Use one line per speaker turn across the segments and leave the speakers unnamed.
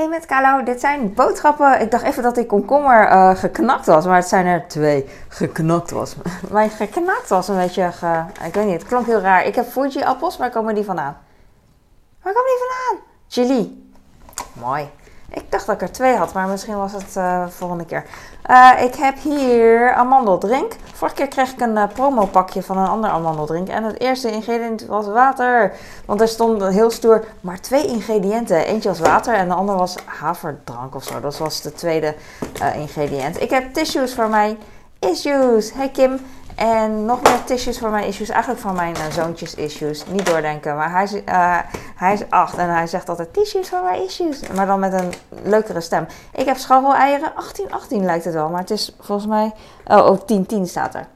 Hey met Kalo, dit zijn boodschappen. Ik dacht even dat die komkommer uh, geknakt was, maar het zijn er twee. Geknakt was. Mijn geknakt was een beetje, ik weet niet, het klonk heel raar. Ik heb Fuji appels, waar komen die vandaan? Waar komen die vandaan? Chili. Mooi. Ik dacht dat ik er twee had, maar misschien was het uh, volgende keer. Uh, ik heb hier amandeldrink. Vorige keer kreeg ik een uh, promopakje van een ander amandeldrink. En het eerste ingrediënt was water. Want er stond heel stoer maar twee ingrediënten. Eentje was water en de ander was haverdrank of zo. Dat was de tweede ingrediënt. Ik heb tissues voor mij. Issues. Hey Kim. En nog meer tissues voor mijn issues. Eigenlijk van mijn uh, zoontjes issues. Niet doordenken. Maar hij is, uh, hij is acht en hij zegt altijd tissues voor mijn issues. Maar dan met een leukere stem. Ik heb eieren. 18, 18 lijkt het wel. Maar het is volgens mij... Oh, oh 10, 10 staat er.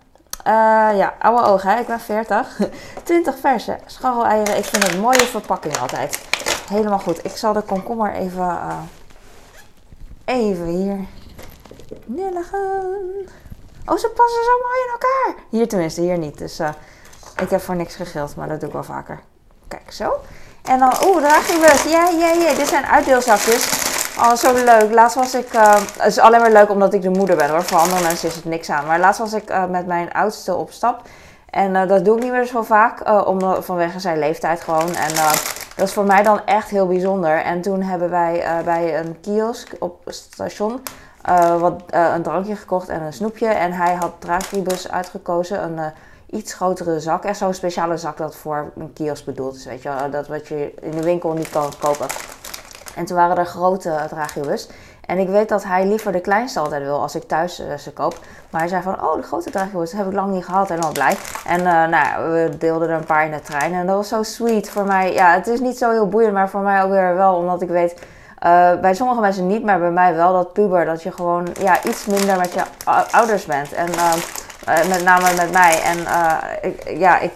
Uh, ja, oude ogen. Hè? Ik ben 40. 20 verse eieren. Ik vind het een mooie verpakking altijd. Helemaal goed. Ik zal de komkommer even... even hier nulligen. Oh, ze passen zo mooi in elkaar. Hier tenminste, hier niet. Dus uh, ik heb voor niks gegild, maar dat doe ik wel vaker. Kijk, zo. En dan, oeh, draagbus. Ja, ja, ja. Dit zijn uitdeelzakjes. Oh, zo leuk. Laatst was ik, uh, het is alleen maar leuk omdat ik de moeder ben hoor. Voor andere mensen is het niks aan. Maar laatst was ik uh, met mijn oudste op stap. En dat doe ik niet meer zo vaak, om, vanwege zijn leeftijd gewoon. En dat is voor mij dan echt heel bijzonder. En toen hebben wij bij een kiosk op het station uh, wat, uh, een drankje gekocht en een snoepje. En hij had Dragibus uitgekozen, een uh, iets grotere zak. Echt zo'n speciale zak dat voor een kiosk bedoeld is, weet je Dat wat je in de winkel niet kan kopen. En toen waren er grote Dragibus. En ik weet dat hij liever de kleinste altijd wil als ik thuis ze koop. Maar hij zei van, oh, de grote Dragibus heb ik lang niet gehad. En al blij. En nou, we deelden er een paar in de trein. En dat was zo sweet voor mij. Ja, het is niet zo heel boeiend, maar voor mij ook weer wel. Omdat ik weet uh, bij sommige mensen niet, maar bij mij wel dat puber. Dat je gewoon ja, iets minder met je ouders bent. En uh, met name met mij. En ik, ja, ik,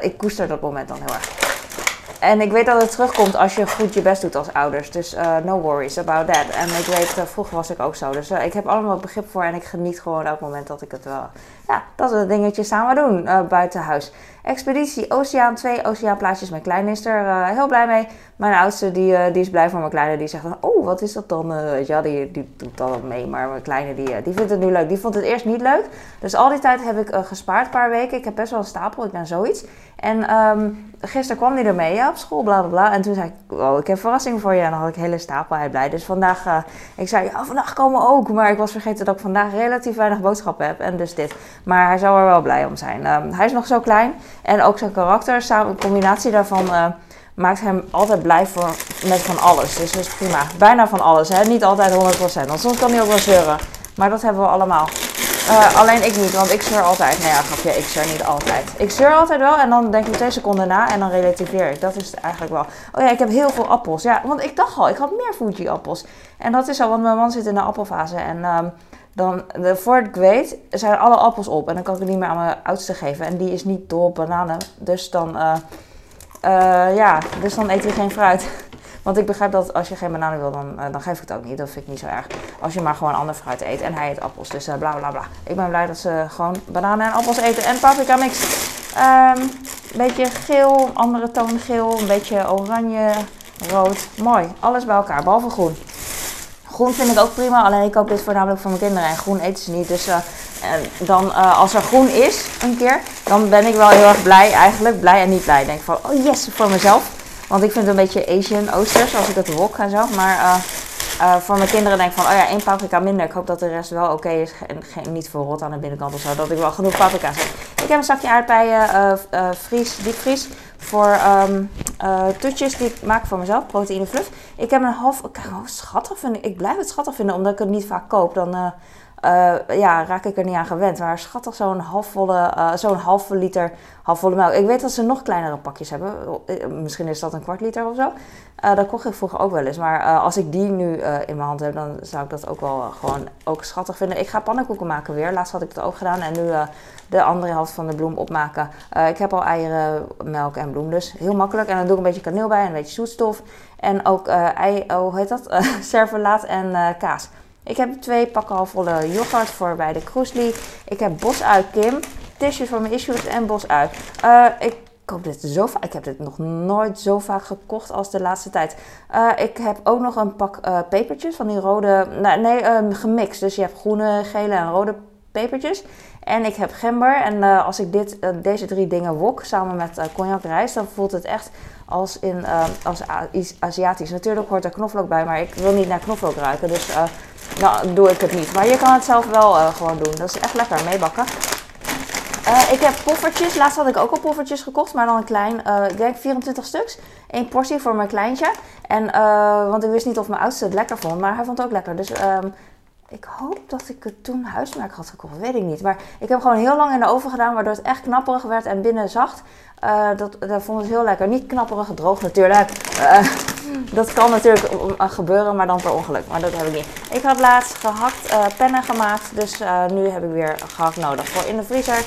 ik koester dat moment dan heel erg. En ik weet dat het terugkomt als je goed je best doet als ouders. Dus uh, no worries about that. En ik weet, uh, vroeger was ik ook zo. Dus uh, ik heb allemaal begrip voor en ik geniet gewoon elk moment dat ik het wel... Ja, dat we dingetjes samen doen buiten huis. Expeditie Oceaan 2, Oceaanplaatjes. Mijn kleine is er heel blij mee. Mijn oudste die, die is blij voor mijn kleine. Die zegt dan, oh wat is dat dan? ja, die, die doet dat mee. Maar mijn kleine die, die vindt het nu leuk. Die vond het eerst niet leuk. Dus al die tijd heb ik gespaard, een paar weken. Ik heb best wel een stapel, ik ben zoiets. En um, gisteren kwam hij ermee ja, op school, bla bla bla. En toen zei ik, oh, ik heb verrassing voor je. En dan had ik hele stapel, hij blij. Dus vandaag, uh, ik zei, ja, vandaag komen ook. Maar ik was vergeten dat ik vandaag relatief weinig boodschappen heb. En dus dit. Maar hij zou er wel blij om zijn. Um, hij is nog zo klein. En ook zijn karakter, samen, een combinatie daarvan... Uh, maakt hem altijd blij voor, met van alles. Dus dat is prima. Bijna van alles, hè? Niet altijd 100%. Want soms kan hij ook wel zeuren. Maar dat hebben we allemaal. Uh, alleen ik niet, want ik zeur altijd. Nee, ja, grapje, ik zeur niet altijd. Ik zeur altijd wel en dan denk ik twee seconden na en dan relativeer ik. Dat is het eigenlijk wel. Oh ja, ik heb heel veel appels. Ja, want ik dacht al, ik had meer Fuji-appels. En dat is al, want mijn man zit in de appelfase. En um, dan, voor ik weet, zijn alle appels op. En dan kan ik het niet meer aan mijn oudste geven. En die is niet dol op bananen. Dus dan, uh, uh, ja, dus dan eet hij geen fruit. Want ik begrijp dat als je geen bananen wil, dan, uh, dan geef ik het ook niet. Dat vind ik niet zo erg. Als je maar gewoon ander fruit eet. En hij eet appels. Dus uh, bla bla bla. Ik ben blij dat ze gewoon bananen en appels eten. En paprika mix. Een um, beetje geel, andere toon geel. Een beetje oranje, rood. Mooi. Alles bij elkaar, behalve groen. Groen vind ik ook prima. Alleen ik koop dit voornamelijk voor mijn kinderen. En groen eten ze niet. Dus en dan als er groen is, een keer, dan ben ik wel heel erg blij eigenlijk. Blij en niet blij. Denk van, oh yes, voor mezelf. Want ik vind het een beetje Asian Oosters als ik het wok en zo. Maar uh, voor mijn kinderen denk ik van, oh ja, één paprika minder. Ik hoop dat de rest wel oké is. En geen, niet voor rot aan de binnenkant of zo. Dat ik wel genoeg paprika's heb. Ik heb een zakje aardbeien, uh, vries, diepvries. Voor um, toetjes die ik maak voor mezelf, proteïne fluff. Ik heb een half, kijk, oh, schattig vind ik. Ik blijf het schattig vinden, omdat ik het niet vaak koop. Dan uh, ja, raak ik er niet aan gewend. Maar schattig zo'n halfvolle, uh, zo'n halve liter halfvolle melk. Ik weet dat ze nog kleinere pakjes hebben. Eh, misschien is dat een kwart liter of zo. Uh, dat kocht ik vroeger ook wel eens. Maar als ik die nu in mijn hand heb, dan zou ik dat ook wel gewoon ook schattig vinden. Ik ga pannenkoeken maken weer. Laatst had ik het ook gedaan. En nu de andere helft van de bloem opmaken. ik heb al eieren, melk en bloem. Dus heel makkelijk. En dan doe ik een beetje kaneel bij en een beetje zoetstof. En ook ei, oh, hoe heet dat? servelaat en kaas. Ik heb twee pakken al volle yoghurt voor bij de Kroesli. Ik heb bosui Kim, tissues voor mijn issues en bosui. Uh, ik koop dit zo vaak. Ik heb dit nog nooit zo vaak gekocht als de laatste tijd. Uh, ik heb ook nog een pak uh, pepertjes van die rode. Nee, nee um, gemixt. Dus je hebt groene, gele en rode pepertjes. En ik heb gember. En uh, als ik dit, deze drie dingen wok samen met cognac rijst, dan voelt het echt als, in, als Aziatisch. Natuurlijk hoort er knoflook bij, maar ik wil niet naar knoflook ruiken. Dus nou, doe ik het niet. Maar je kan het zelf wel gewoon doen. Dat is echt lekker meebakken. Uh, ik heb poffertjes. Laatst had ik ook al poffertjes gekocht, maar dan een klein. Uh, ik denk 24 stuks. Eén portie voor mijn kleintje. En, uh, want ik wist niet of mijn oudste het lekker vond, maar hij vond het ook lekker. Dus um, ik hoop dat ik het toen huismerk had gekocht. Weet ik niet. Maar ik heb gewoon heel lang in de oven gedaan, waardoor het echt knapperig werd en binnen zacht. dat, dat vond ik heel lekker. Niet knapperig gedroogd natuurlijk. Dat kan natuurlijk gebeuren, maar dan per ongeluk. Maar dat heb ik niet. Ik had laatst gehakt pennen gemaakt. Dus nu heb ik weer gehakt nodig voor in de vriezer.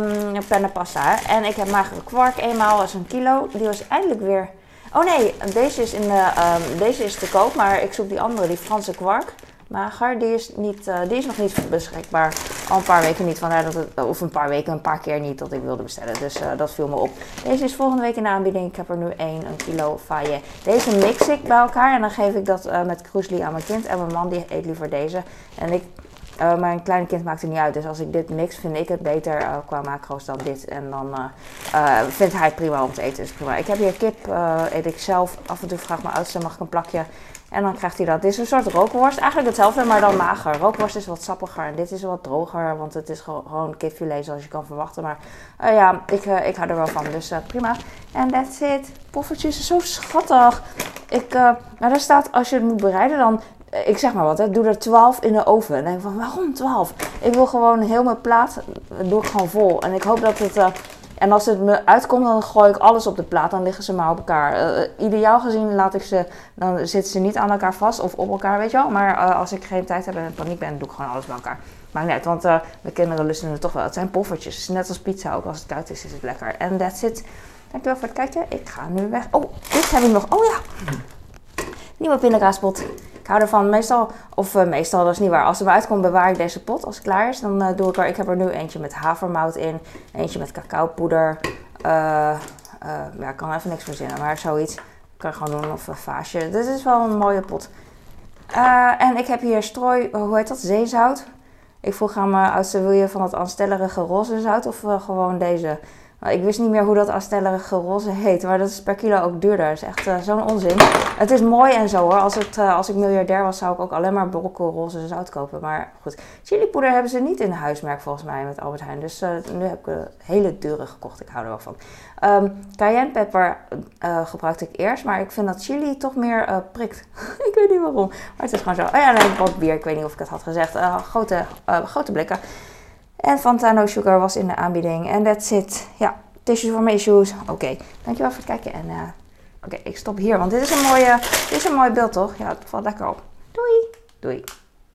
Um, pennenpasta. En ik heb magere kwark eenmaal, als een kilo. Die was eindelijk weer... Oh nee, deze is, in de, um, deze is te koop, maar ik zoek die andere, die Franse kwark. Mager, die is, niet, uh, die is nog niet beschikbaar. Al een paar weken niet, vandaar dat het, of een paar weken, een paar keer niet dat ik wilde bestellen. Dus uh, dat viel me op. Deze is volgende week in de aanbieding. Ik heb er nu één, een kilo faille. Deze mix ik bij elkaar en dan geef ik dat uh, met kroesli aan mijn kind. En mijn man die eet liever deze. En ik uh, mijn kleine kind maakt het niet uit. Dus als ik dit mix, vind ik het beter uh, qua macro's dan dit. En dan uh, vindt hij het prima om te eten. Dus prima. Ik heb hier kip, eet ik zelf. Af en toe vraagt mijn oudste, mag ik een plakje? En dan krijgt hij dat. Dit is een soort rookworst. Eigenlijk hetzelfde, maar dan mager. Rookworst is wat sappiger en dit is wat droger. Want het is gewoon kipfilet zoals je kan verwachten. Maar ja, ik, ik hou er wel van. Dus prima. En that's it. Poffertjes, zo schattig. Ik, maar daar staat, als je het moet bereiden, dan ik zeg maar wat, hè, doe er 12 in de oven. En denk van, waarom 12? Ik wil gewoon heel mijn plaat, doe ik gewoon vol. En ik hoop dat het, uh, en als het me uitkomt, dan gooi ik alles op de plaat. Dan liggen ze maar op elkaar. Ideaal gezien laat ik ze, dan zitten ze niet aan elkaar vast of op elkaar, weet je wel. Maar als ik geen tijd heb en paniek ben, doe ik gewoon alles bij elkaar. Maakt niet uit, want mijn kinderen lusten het toch wel. Het zijn poffertjes, net als pizza ook. Als het koud is, is het lekker. En that's it. Dankjewel voor het kijken. Ik ga nu weg. Oh, dit heb ik nog. Oh ja. Nieuwe pindakaaspot. Hou ervan meestal, of uh, meestal, dat is niet waar. Als er maar uitkomt, bewaar ik deze pot. Als het klaar is, dan uh, doe ik er, ik heb er nu eentje met havermout in. Eentje met cacaopoeder. Uh, ja, ik kan even niks verzinnen, maar zoiets. Kan gewoon doen, of een vaasje. Dit is wel een mooie pot. en ik heb hier strooi, hoe heet dat, zeezout. Ik vroeg aan mijn oudste, wil je van het aanstellerige roze zout of gewoon deze? Ik wist niet meer hoe dat afstellerige roze heet, maar dat is per kilo ook duurder. Dat is echt uh, zo'n onzin. Het is mooi en zo hoor. Als, het, uh, als ik miljardair was, zou ik ook alleen maar brokkelroze zout kopen. Maar goed, chilipoeder hebben ze niet in huismerk volgens mij met Albert Heijn. Dus uh, nu heb ik een hele dure gekocht. Ik hou er wel van. Um, cayennepeper gebruikte ik eerst, maar ik vind dat chili toch meer prikt. ik weet niet waarom, maar het is gewoon zo. Oh ja, nee, wat bier. Ik weet niet of ik het had gezegd. grote, grote blikken. En Fanta Sugar was in de aanbieding. En that's it. Ja, tissues voor mijn issues. Oké, dankjewel voor het kijken. En uh, oké, ik stop hier. Want dit is een mooie, dit is een mooi beeld toch? Ja, het valt lekker op. Doei. Doei.